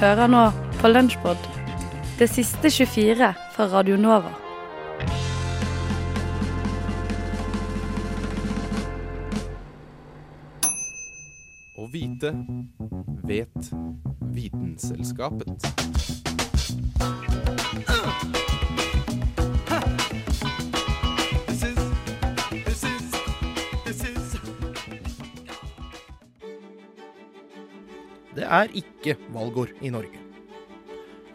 hører nå på Lunsjpod, det siste 24 fra Radio Nova. Å vite vet Vitenselskapet. Det er ikke valgår i Norge.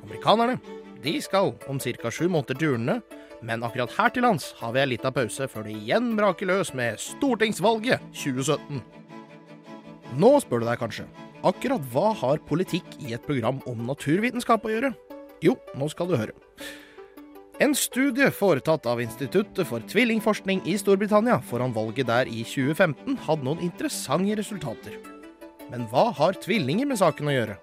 Amerikanerne de skal om ca. sju måneder til urnene, men akkurat her til lands har vi ei lita pause før det igjen braker løs med stortingsvalget 2017. Nå spør du deg kanskje, akkurat hva har politikk i et program om naturvitenskap å gjøre? Jo, nå skal du høre. En studie foretatt av Instituttet for tvillingforskning i Storbritannia foran valget der i 2015 hadde noen interessante resultater. Men hva har tvillinger med saken å gjøre?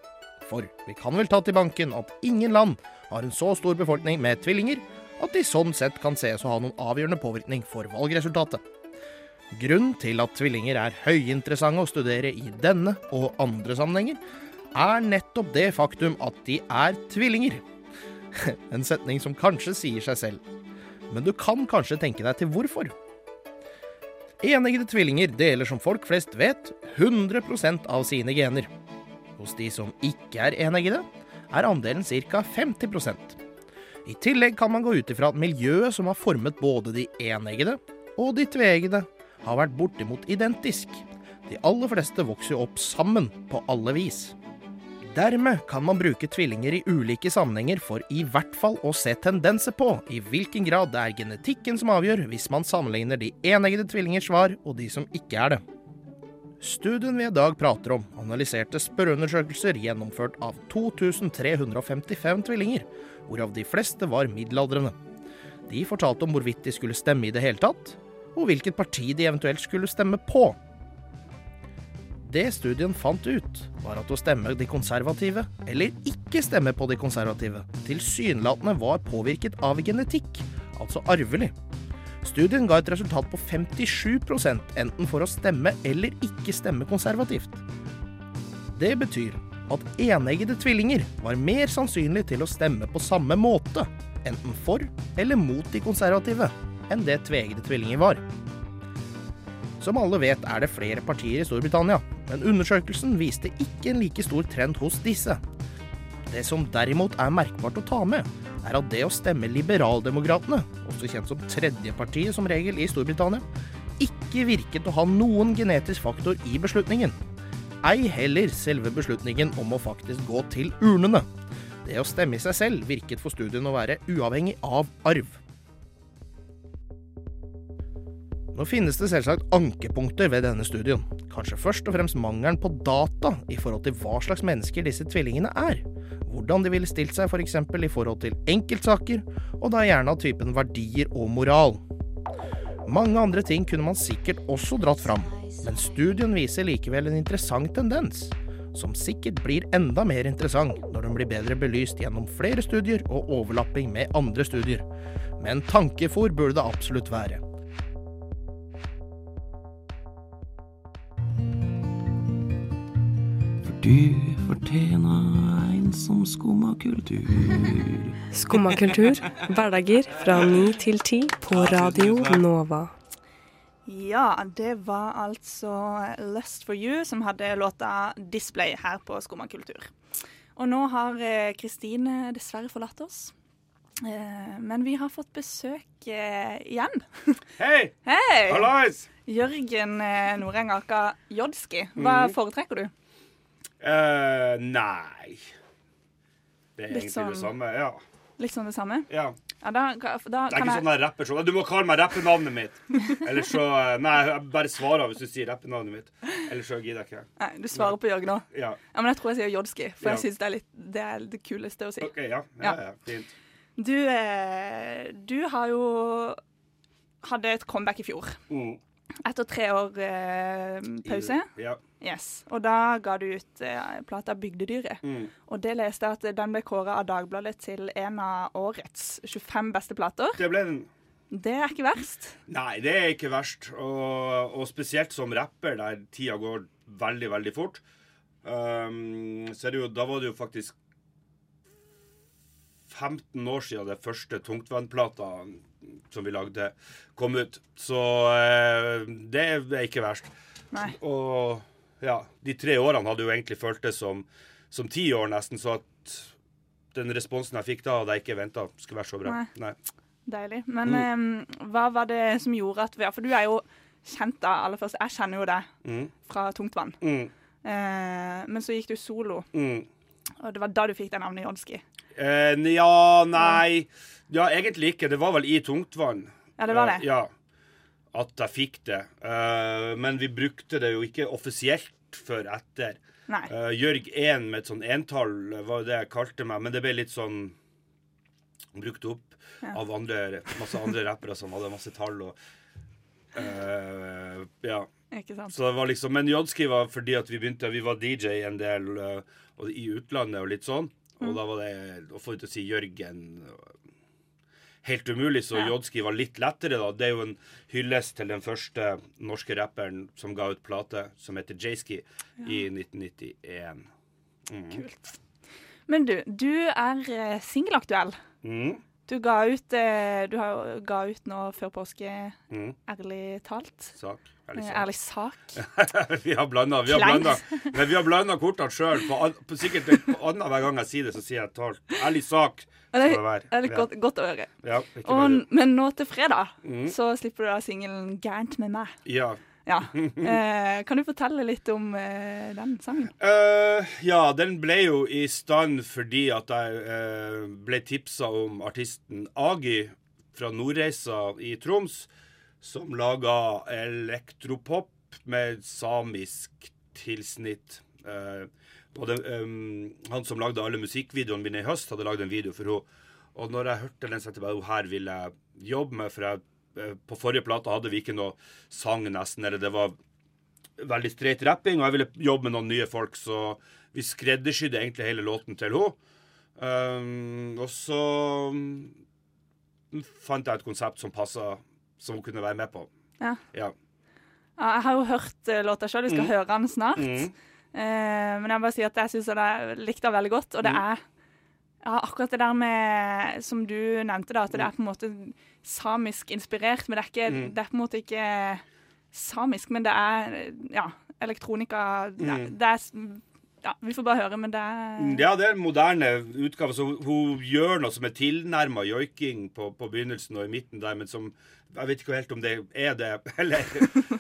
For vi kan vel ta til banken at ingen land har en så stor befolkning med tvillinger at de sånn sett kan ses å ha noen avgjørende påvirkning for valgresultatet. Grunnen til at tvillinger er høyinteressante å studere i denne og andre sammenhenger, er nettopp det faktum at de er tvillinger. En setning som kanskje sier seg selv. Men du kan kanskje tenke deg til hvorfor. Eneggede tvillinger deler som folk flest vet 100% av sine gener. Hos de som ikke er eneggede, er andelen ca. 50% I tillegg kan man gå ut ifra at miljøet som har formet både de eneggede og de tveeggede, har vært bortimot identisk. De aller fleste vokser jo opp sammen på alle vis. Dermed kan man bruke tvillinger i ulike sammenhenger for i hvert fall å se tendenser på i hvilken grad det er genetikken som avgjør hvis man sammenligner de eneggede tvillingers svar og de som ikke er det. Studien vi i dag prater om, analyserte spørreundersøkelser gjennomført av 2355 tvillinger, hvorav de fleste var middelaldrende. De fortalte om hvorvidt de skulle stemme i det hele tatt, og hvilket parti de eventuelt skulle stemme på. Det studien fant ut, var at å stemme de konservative, eller ikke stemme på de konservative, tilsynelatende var påvirket av genetikk, altså arvelig. Studien ga et resultat på 57% enten for å stemme eller ikke stemme konservativt. Det betyr at eneggede tvillinger var mer sannsynlig til å stemme på samme måte, enten for eller mot de konservative, enn det tveeggede tvillinger var. Som alle vet er det flere partier i Storbritannia, men undersøkelsen viste ikke en like stor trend hos disse. Det som derimot er merkbart å ta med, er at det å stemme Liberaldemokratene, også kjent som tredjepartiet som regel i Storbritannia, ikke virket å ha noen genetisk faktor i beslutningen. Ei heller selve beslutningen om å faktisk gå til urnene. Det å stemme i seg selv virket for studien å være uavhengig av arv. Nå finnes det selvsagt ankepunkter ved denne studien. Kanskje først og fremst mangelen på data i forhold til hva slags mennesker disse tvillingene er. Hvordan de ville stilt seg f.eks. For i forhold til enkeltsaker, og da gjerne av typen verdier og moral. Mange andre ting kunne man sikkert også dratt fram, men studien viser likevel en interessant tendens. Som sikkert blir enda mer interessant når den blir bedre belyst gjennom flere studier og overlapping med andre studier. Men tankefòr burde det absolutt være. Du fortjener en som skumma kultur. Skumma kultur, hverdager fra ni til ti på Radio Nova. Ja, det var altså Lust for you som hadde låta 'Display' her på Skumma kultur. Og nå har eh, Kristine dessverre forlatt oss. Eh, Men vi har fått besøk eh, igjen. Hei! Hei! Hallais! Jørgen Noreng Aka Jodski. Hva Mhm. foretrekker du? Eh, nei Det er Litt egentlig sånn- det samme. Ja. Liksom det samme? ja. Ja, da, da Det er ikke jeg sånn der rapper sånn Du må kalle meg rappenavnet mitt. Eller så Nei, jeg bare svarer hvis du sier rappenavnet mitt. Eller så gidder jeg ikke. Nei, du svarer på Jørgen nå. Ja. Ja, men jeg tror jeg sier Jodski, for Ja. jeg syns det, er litt- det er det kuleste å si. OK, ja. Ja, Ja. ja. Fint. Du, eh, du har jo hadde et comeback i fjor. Mm. Etter tre år eh, pause. Ja. Yes. Og da ga du ut eh, plata 'Bygdedyret'. Mm. Og det leste jeg at den ble kåra av Dagbladet til en av årets 25 beste plater. Det ble den. Det er ikke verst. Nei, det er ikke verst. Og, og spesielt som rapper, der tida går veldig, veldig fort. Um, så er det jo, da var det jo faktisk 15 år siden det første tungtvannplata som vi lagde, kom ut. Så eh, det er ikke verst. Nei. Og ja, de tre årene hadde jo egentlig føltes som, som ti år, nesten. Så at den responsen jeg fikk da, hadde jeg ikke venta skulle være så bra. Nei. Nei. Deilig. Men eh, hva var det som gjorde at for du er jo kjent da, aller først. Jeg kjenner jo deg Mm. fra Tungtvann. Mm. Eh, men så gikk du solo, Mm. Og det var da du fikk det navnet Jonski? Eh, ja, nei Ja, egentlig ikke. Det var vel i tungtvann. Ja, det var Eh, det. ja. At jeg fikk det. Eh, men vi brukte det jo ikke offisielt før etter. Nei. Eh, Jørg 1 med et sånn entall var jo det jeg kalte meg, men det ble litt sånn brukt opp Ja. av andre, masse andre rappere som hadde masse tall og eh, Ja. Ikke sant? Så det var liksom, Men Jodski var fordi at vi begynte Vi var DJ en del eh, og i utlandet og litt sånn. Mm. Og da var det å få ut å si Jørgen helt umulig, så Ja. Jodski var litt lettere, da. Det er jo en hyllest til den første norske rapperen som ga ut plate, som heter Jayski, i 1991. Mm. Kult. Men du, du er eh, singelaktuell. Mm. Du ga ut eh, Du ga ut nå før påske, Mm. ærlig talt. Sak. Ærlig Eh, sak. Ærlig sak. vi har blanda vi har blanda, men vi har blanda kortene sjøl. Sikkert annenhver gang jeg sier det, så sier jeg talt. Ærlig sak Det det være. det er litt godt, godt å høre. Ja, Og, men nå til fredag Mm. så slipper du da singelen 'Gærent med meg'. Ja. Ja. Eh, kan du fortelle litt om eh, den sangen? Uh, ja, den ble jo i stand fordi at jeg uh, ble tipsa om artisten Agi fra Nordreisa i Troms, som laga elektropop med samisk tilsnitt. Uh, det, um, han som lagde alle musikkvideoene mine i høst, hadde lagd en video for henne. Og når jeg hørte den, så tenkte jeg bare, her vil jeg jobbe med, for jeg, på forrige plate hadde vi ikke noe sang nesten, eller det var veldig streit rapping, og jeg ville jobbe med noen nye folk, så vi skreddersydde egentlig hele låten til henne. Um, og så mm, fant jeg et konsept som passa, som hun kunne være med på. Ja. Ja. Ja, jeg har jo hørt eh, låta sjøl, vi skal Mm. høre den snart. Mm. Uh, men jeg må bare si at jeg syns jeg likte den veldig godt. Og det Mm. er ja, akkurat det der med Som du nevnte, da, at det er på en måte samisk inspirert. Men det er, ikke, Mm. det er på en måte ikke samisk, men det er ja, elektronika. Det, er- Mm. det er Ja, vi får bare høre, men det er Ja, det er en moderne utgave. Så hun, hun gjør noe som er tilnærma joiking på, på begynnelsen og i midten der, men som Jeg vet ikke helt om det er det eller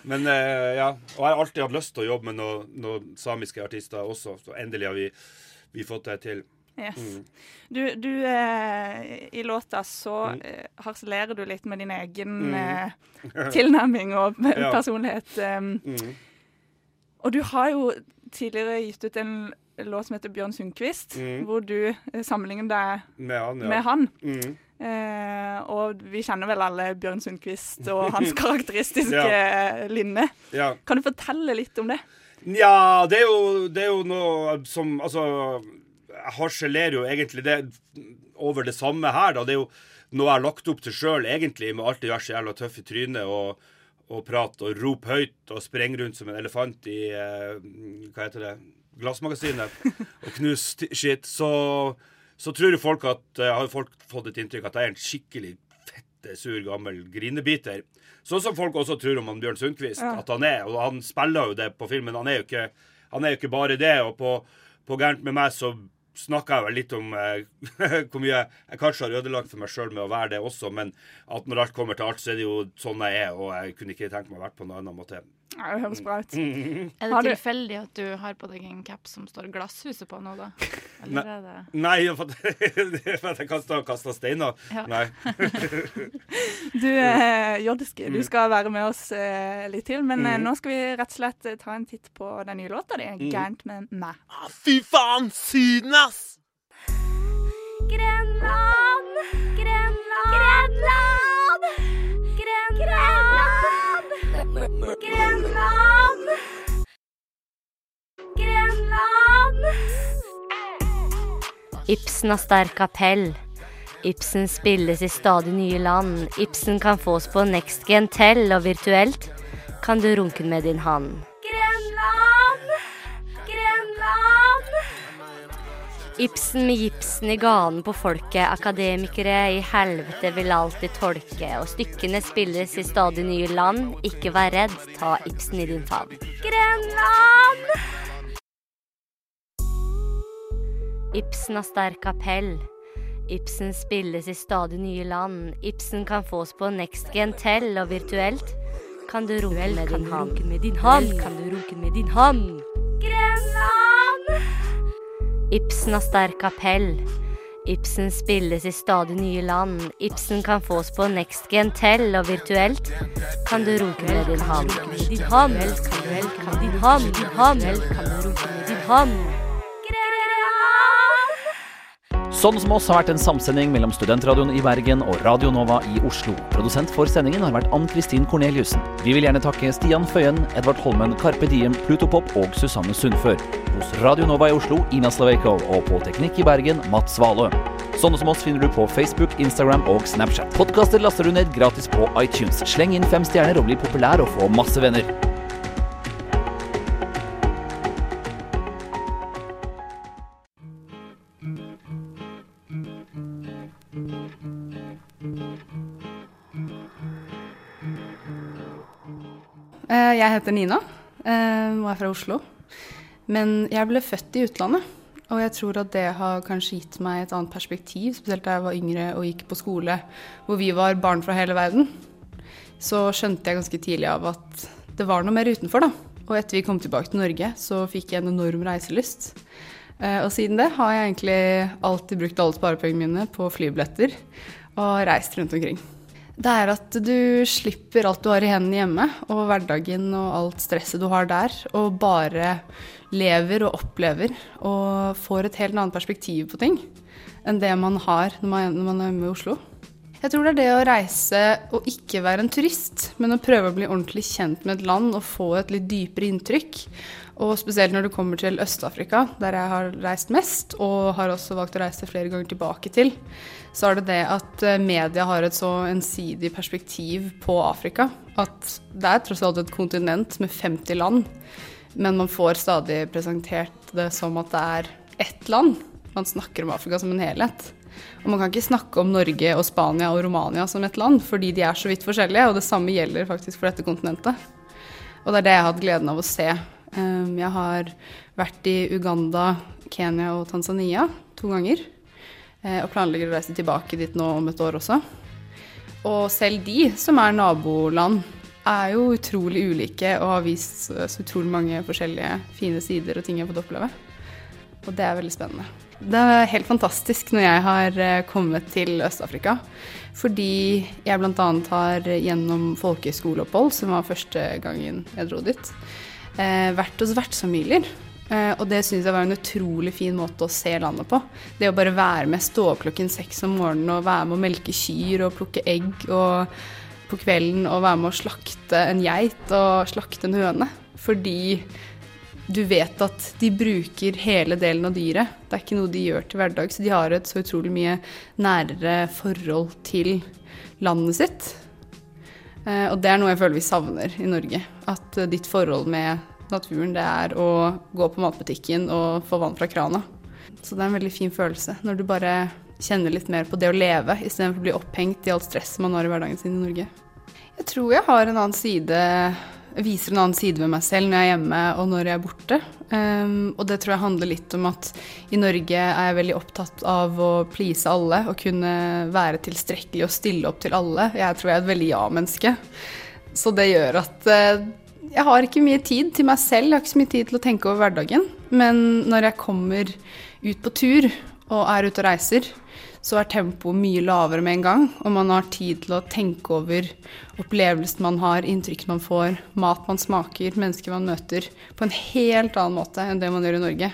Men eh, ja. Og jeg har alltid hatt lyst til å jobbe med noen noe samiske artister også, så endelig har vi, vi fått det til. Yes. Mm. Du, du eh, I låta så Mm. eh, harselerer du litt med din egen Mm. eh, tilnærming og Ja. personlighet. Um, Mm. og du har jo tidligere gitt ut en låt som heter Bjørn Sundquist, Mm. hvor du eh, sammenligner deg Med han, ja. med han. Mm. Eh, og vi kjenner vel alle Bjørn Sundquist og hans karakteristiske ja. lynne. ja. Kan du fortelle litt om det? Nja, det det er jo noe som Altså, jeg harselerer jo egentlig det over det samme her, da. Det er jo noe jeg har lagt opp til sjøl, egentlig, med alt det gjør så jævla tøff i trynet og, og prate og rope høyt og sprenge rundt som en elefant i eh, Hva heter det? Glassmagasinet. Og knuse skitt. shit. Så, så tror jo folk at eh, Har folk fått et inntrykk at jeg er en skikkelig fette, sur, gammel grinebiter. Sånn som folk også tror om han Bjørn Sundquist Ja. at han er. Og han spiller jo det på filmen. Han er jo ikke, han er jo ikke bare det. Og på, på Gærent med meg så snakka jeg vel litt om eh, hvor mye jeg kanskje har ødelagt for meg sjøl med å være det også, men at når alt kommer til alt, så er det jo sånn jeg er, og jeg kunne ikke tenkt meg å være på noen annen måte. Ja, det høres bra ut. Er Har det du- tilfeldig at du har på deg en cap som står 'Glasshuset' på nå, da? Eller er det Nei, for at, for at jeg og kaste steiner. Ja. Nei. Du, eh, Jodski, du skal være med oss eh, litt til, men eh, Mm. nå skal vi rett og slett eh, ta en titt på den nye låta di, 'Gærent med meg'. Fy faen, Syden, ass! Grenland, Grenland, Grenland, Ibsen har sterk appell. Ibsen spilles i stadig nye land. Ibsen kan fås på Next Gen Tell, og virtuelt kan du runke med din hand. Grenland, Grenland. Ibsen med gipsen i ganen på folket, akademikere i helvete vil alltid tolke, og stykkene spilles i stadig nye land. Ikke vær redd, ta Ibsen i din favn. Grenland! Ibsen har sterk appell. Ibsen spilles i stadig nye land. Ibsen kan fås på Next Gentel, og virtuelt. Kan du runke med din hand? Med din hand? Kan du runke med din hand? Grenland! Ibsen har sterk appell. Ibsen spilles i stadig nye land. Ibsen kan fås på Next Gentel, og virtuelt. Kan du runke med din hand? Din? Kan du runke med din hand? Din hand? Kan du runke med din hand? Sånn som oss har vært en samsending mellom Studentradioen i Bergen og Radio Nova i Oslo. Produsent for sendingen har vært Ann-Kristin Korneliussen. Vi vil gjerne takke Stian Føyen, Edvard Holmen, Carpe Diem, Plutopop og Susanne Sundfør. Hos Radio Nova i Oslo, Ina Slaveiko, og på Teknikk i Bergen, Mats Svalø. Sånne som oss finner du på Facebook, Instagram og Snapchat. Podkaster laster du ned gratis på iTunes. Sleng inn fem stjerner og bli populær og få masse venner. Jeg heter Nina eh, og er fra Oslo. Men jeg ble født i utlandet. Og jeg tror at det har kanskje gitt meg et annet perspektiv, spesielt da jeg var yngre og gikk på skole hvor vi var barn fra hele verden. Så skjønte jeg ganske tidlig av at det var noe mer utenfor, da. Og etter vi kom tilbake til Norge, så fikk jeg en enorm reiselyst. Eh, Og siden det har jeg egentlig alltid brukt alle sparepengene mine på flybilletter og reist rundt omkring. Det er at du slipper alt du har i hendene hjemme, og hverdagen og alt stresset du har der, og bare lever og opplever og får et helt annet perspektiv på ting enn det man har når man, er hjemme i Oslo. Jeg tror det er det å reise og ikke være en turist, men å prøve å bli ordentlig kjent med et land og få et litt dypere inntrykk. Og spesielt når du kommer til Øst-Afrika, der jeg har reist mest, og har også valgt å reise flere ganger tilbake til, så er det det at eh, media har et så ensidig perspektiv på Afrika. At det er tross alt et kontinent med 50 land, men man får stadig presentert det som at det er ett land. Man snakker om Afrika som en helhet. Og man kan ikke snakke om Norge og Spania og Romania som et land, fordi de er så vidt forskjellige, og det samme gjelder faktisk for dette kontinentet. Og det er det jeg har hatt gleden av å se. Um, Jeg har vært i Uganda, Kenya og Tanzania to ganger. eh, Og planlegger å reise tilbake dit nå om et år også. Og selv de, som er naboland, er jo utrolig ulike og har vist så utrolig mange forskjellige fine sider og ting jeg har fått oppleve. Og det er veldig spennende. Det er helt fantastisk når jeg har eh, kommet til Øst-Afrika. Fordi jeg bl.a. har gjennom folkehøyskoleopphold, som var første gangen jeg dro dit, eh, vært hos vertsfamilier. Eh, og det syns jeg var en utrolig fin måte å se landet på. Det å bare være med, stå opp klokken seks om morgenen og være med å melke kyr og plukke egg, og på kvelden og være med å slakte en geit og slakte en høne. Fordi du vet at de bruker hele delen av dyret. Det er ikke noe de gjør til hverdag, så de har et så utrolig mye nærere forhold til landet sitt. Eh, Og det er noe jeg føler vi savner i Norge. At eh, ditt forhold med naturen, det er å gå på matbutikken og få vann fra krana. Så det er en veldig fin følelse når du bare kjenner litt mer på det å leve, istedenfor å bli opphengt i alt stresset man har i hverdagen sin i Norge. Jeg tror jeg har en annen side viser en annen side ved meg selv når jeg er hjemme og når jeg er borte. Um, og det tror jeg handler litt om at i Norge er jeg veldig opptatt av å please alle og kunne være tilstrekkelig og stille opp til alle. Jeg tror jeg er et veldig ja-menneske. Så det gjør at uh, jeg har ikke mye tid til meg selv, jeg har ikke så mye tid til å tenke over hverdagen. Men når jeg kommer ut på tur og er ute og reiser, så er tempoet mye lavere med en gang, og man har tid til å tenke over opplevelsen man har, inntrykk man får, mat man smaker, mennesker man møter, på en helt annen måte enn det man gjør i Norge.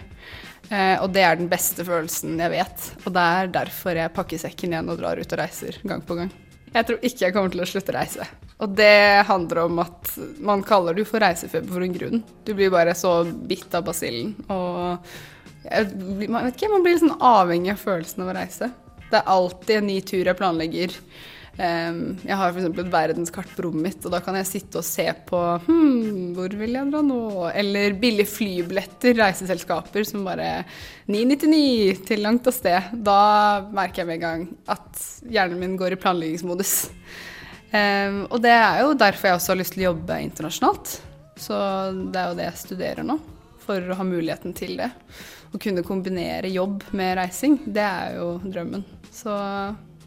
Eh, og det er den beste følelsen jeg vet, og det er derfor jeg pakker sekken igjen og drar ut og reiser gang på gang. Jeg tror ikke jeg kommer til å slutte å reise. Og det handler om at man kaller det for reisefeber for en grunn. Du blir bare så bitt av basillen. Og jeg, vet ikke, man blir sånn avhengig av følelsen av å reise. Det er alltid en ny tur jeg planlegger. Jeg har f.eks. et verdenskart på rommet mitt, og da kan jeg sitte og se på hm, hvor vil jeg dra nå? Eller billige flybilletter, reiseselskaper som bare 999 til langt av sted. Da merker jeg med en gang at hjernen min går i planleggingsmodus. Og det er jo derfor jeg også har lyst til å jobbe internasjonalt. Så det er jo det jeg studerer nå, for å ha muligheten til det. Å kunne kombinere jobb med reising, det er jo drømmen. Så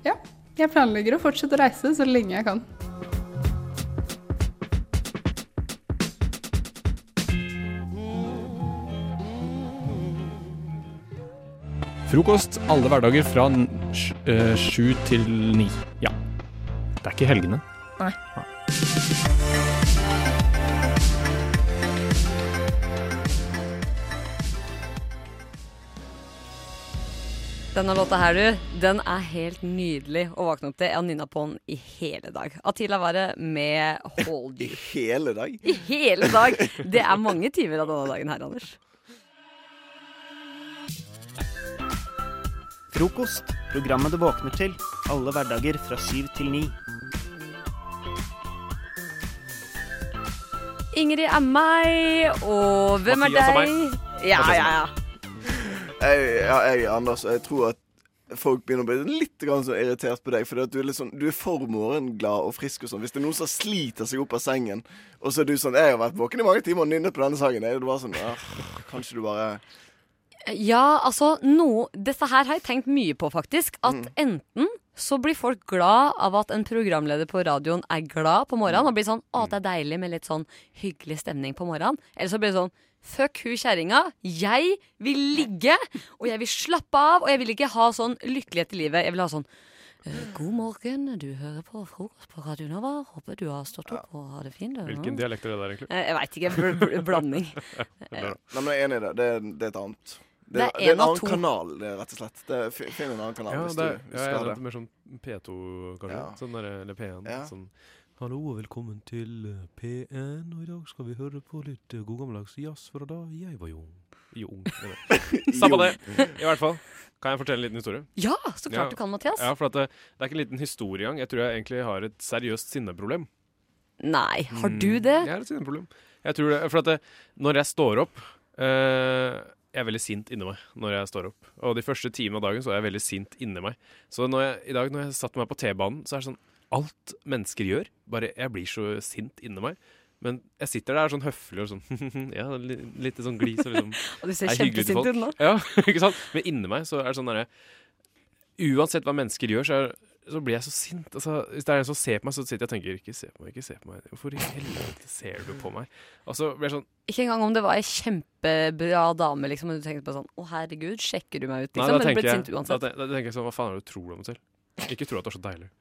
ja, jeg planlegger å fortsette å reise så lenge jeg kan. Frokost alle hverdager fra eh, sju til ni. Ja. Det er ikke helgene. Nei. Denne låta her, du, den er helt nydelig å våkne opp til. Jeg har nynna på den i hele dag. Atila Ware med Hold You. Hele dag? I hele dag! Det er mange timer av denne dagen her, Anders. Frokost. Programmet du våkner til. Alle hverdager fra syv til ni. Ingrid er meg, og hvem er Mathias er deg? meg. Ja, er ja, ja. Jeg, ja, jeg er Anders, jeg tror at folk begynner å bli litt grann sånn irritert på deg. At du er, litt sånn, du er for morgenglad og frisk og sånn. Hvis det er noen som sliter seg opp av sengen, og så er du sånn 'Jeg har vært våken i mange timer og nynnet på denne sangen', er det bare sånn «Ah, Kanskje du bare Ja, altså no, Dette her har jeg tenkt mye på, faktisk. At Mm. enten så blir folk glad av at en programleder på radioen er glad på morgenen, og blir sånn 'Å, det er deilig med litt sånn hyggelig stemning på morgenen'. Eller så blir det sånn Fuck hun kjerringa. Jeg vil ligge, og jeg vil slappe av, og jeg vil ikke ha sånn lykkelighet i livet. Jeg vil ha sånn «Eh, God morgen, du hører på frokost på Radio Nova. Håper du har stått opp og har det fint. du?» Hvilken dialekt er det der, egentlig? Eh, Jeg veit ikke. Bl bl blanding. Nei, men jeg er enig i det. Det er, det er et annet. Det, Det er det er en en annen to. kanal, det rett og slett. Det, fi- Finn en annen kanal Ja, hvis det er, du ja, jeg skal er det. mer sånn P2, kanskje. Ja. Sånn der, eller P1. Ja. Sånn Hallo og velkommen til eh, P1, og i dag skal vi høre på litt eh, god gammeldags jazz fra da jeg var ung. Jo, ung. jeg. Samme det. I hvert fall. Kan jeg fortelle en liten historie? Ja, så klart du kan, Mathias. Ja, for at det, det er ikke en liten historie engang. Jeg tror jeg egentlig har et seriøst sinneproblem. Nei, har du Mm, det? Jeg har et sinneproblem. Jeg tror det, for at det, når jeg står opp eh, Jeg er veldig sint inni meg når jeg står opp. Og de første timene av dagen så er jeg veldig sint inni meg. Så når jeg, i dag når jeg satte meg på T-banen, så er det sånn Alt mennesker gjør, bare Jeg blir så sint inni meg. Men jeg sitter der sånn høflig og sånn Ja, litt sånn glis og liksom Og du ser er kjempesint ut nå. Ja, ikke sant? Men inni meg så er det sånn derre Uansett hva mennesker gjør, så, er, så blir jeg så sint. Altså, hvis det er en som ser på meg, så sitter jeg og tenker Ikke se på meg, ikke se på meg. Hvorfor i helvete ser du på meg? Og så blir jeg sånn Ikke engang om det var ei kjempebra dame, liksom, og du tenkte på sånn Å, herregud, sjekker du meg ut, Nei, liksom? da Men du ble jeg, sint da, da, da tenker jeg sånn Hva faen er det du tror om deg selv? Ikke tro at du er så deilig.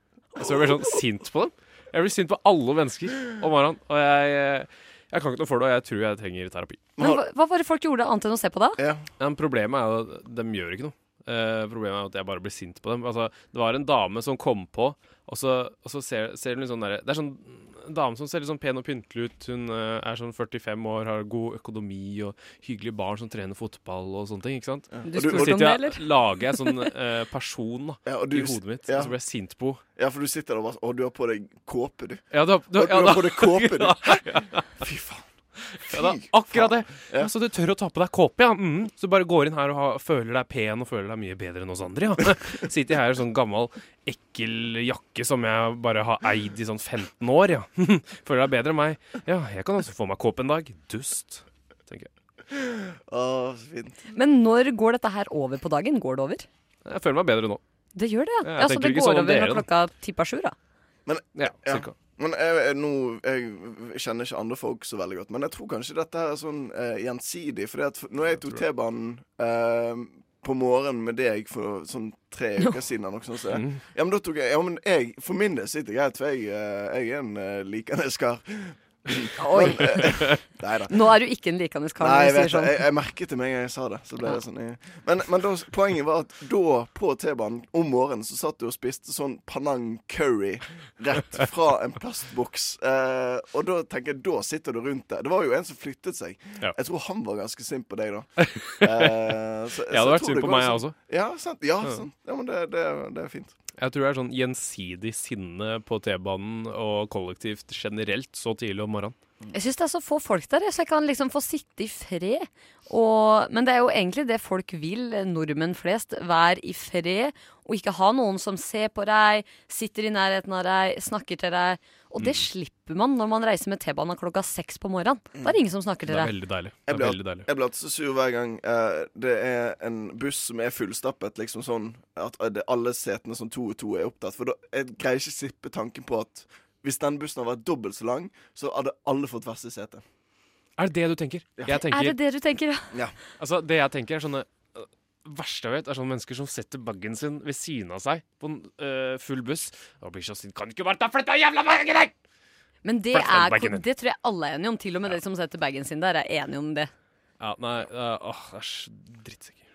Så jeg blir sånn sint på dem. Jeg blir sint på alle mennesker om morgenen. Og jeg, jeg kan ikke noe for det, og jeg tror jeg trenger terapi. Men hva, hva var det folk gjorde annet enn å se på deg? Ja. Men problemet er jo at de gjør ikke noe. Eh, problemet er at jeg bare blir sint på dem. Altså, det var en dame som kom på, og så, og så ser, ser hun litt sånn derre Det er sånn en dame som ser litt sånn pen og pyntelig ut. Hun uh, er sånn 45 år, har god økonomi og hyggelige barn som trener fotball og sånne ting. ikke sant? Ja. Så Du spurte om sitter det, jeg eller? lager jeg en sånn uh, person da, Ja, du i hodet mitt, ja. og så blir jeg sint på henne. Ja, for du sitter der og bare Og du har på deg kåpe, du. Ja, du har, du ja, har på deg kåpe, du. Fy faen. Ja, da, akkurat det. Ja, så du tør å ta på deg kåpe, ja. Mm. Så du bare går inn her og ha, føler deg pen og føler deg mye bedre enn oss andre, ja. Sitter jeg her i sånn gammel, ekkel jakke som jeg bare har eid i sånn 15 år, ja. Føler deg bedre enn meg. Ja, jeg kan også få meg kåpe en dag. Dust, tenker jeg. Å, fint. Men når går dette her over på dagen? Går det over? Jeg føler meg bedre nå. Det gjør det, ja. Ja, jeg så tenker det går sånn over dere, når klokka tipper sju, da? Men, ja, cirka. Men jeg, jeg, nå, jeg kjenner ikke andre folk så veldig godt, men jeg tror kanskje dette her er sånn eh, gjensidig. For at når jeg tok T-banen eh, på morgenen med deg for sånn tre uker siden, eller noe sånt, så, Mm. ja, men da tok jeg Ja, men jeg, for min del sitter greit, for jeg, eh, jeg er en uh, likende kar. Oi. Nei. Nå er du ikke en likende kar Nei, jeg, vet, sånn. jeg, jeg merket det med en gang jeg sa det. Så ble det sånn jeg, Men, men da, poenget var at da, på T-banen om morgenen, så satt du og spiste sånn Panang curry rett fra en plastboks. Eh, og da tenker jeg, da sitter du rundt det. Det var jo en som flyttet seg. Ja. Jeg tror han var ganske sint på deg da. Eh, så- Jeg hadde vært sint på meg, jeg også. Ja, sant. Ja, Ja. sant. ja men det, det, det er fint. Jeg tror det er sånn gjensidig sinne på T-banen og kollektivt generelt så tidlig om morgenen. Jeg syns det er så få folk der, så jeg kan liksom få sitte i fred. Og, men det er jo egentlig det folk vil, nordmenn flest. Være i fred og ikke ha noen som ser på deg, sitter i nærheten av deg, snakker til deg. Og det slipper man når man reiser med T-banen klokka seks på morgenen. Da er det ingen som snakker til deg. Det er veldig deilig. Jeg blir, jeg blir alltid så sur hver gang uh, det er en buss som er fullstappet, liksom sånn at alle setene som to og to er opptatt. For da jeg greier ikke slippe tanken på at hvis den bussen hadde vært dobbelt så lang, så hadde alle fått verste sete. Er det det du tenker? Ja. Jeg tenker Er det det du tenker, ja? Ja. Altså, det jeg tenker er sånne øh, verste jeg vet, er sånne mennesker som setter bagen sin ved siden av seg på en øh, full buss. Og blir så sint. Kan du ikke bare ta flytta jævla bagen deg?! Men det, er, det tror jeg alle er enige om. Til og med de som setter bagen sin der, er enige om det. Ja, nei, øh, åh, æsj. Drittsekker.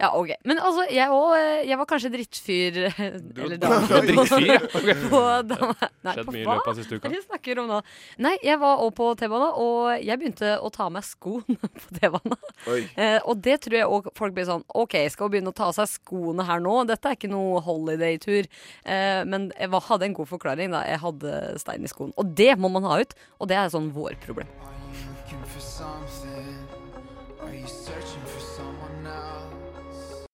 Ja, ok. Men altså, jeg òg Jeg var kanskje drittfyr Eller Du var drittfyr, ja. Ok. På dama. Nei, Skjedd mye i løpet av siste uka. Hva er snakker om nå? Nei, jeg var òg på T-banen, og jeg begynte å ta av meg skoene på T-banen. Eh, og det tror jeg òg folk blir sånn OK, skal hun begynne å ta av seg skoene her nå? Dette er ikke noe holiday-tur. Eh, men jeg var, hadde en god forklaring, da. Jeg hadde stein i skoen. Og det må man ha ut, og det er sånn vår problem. Looking for something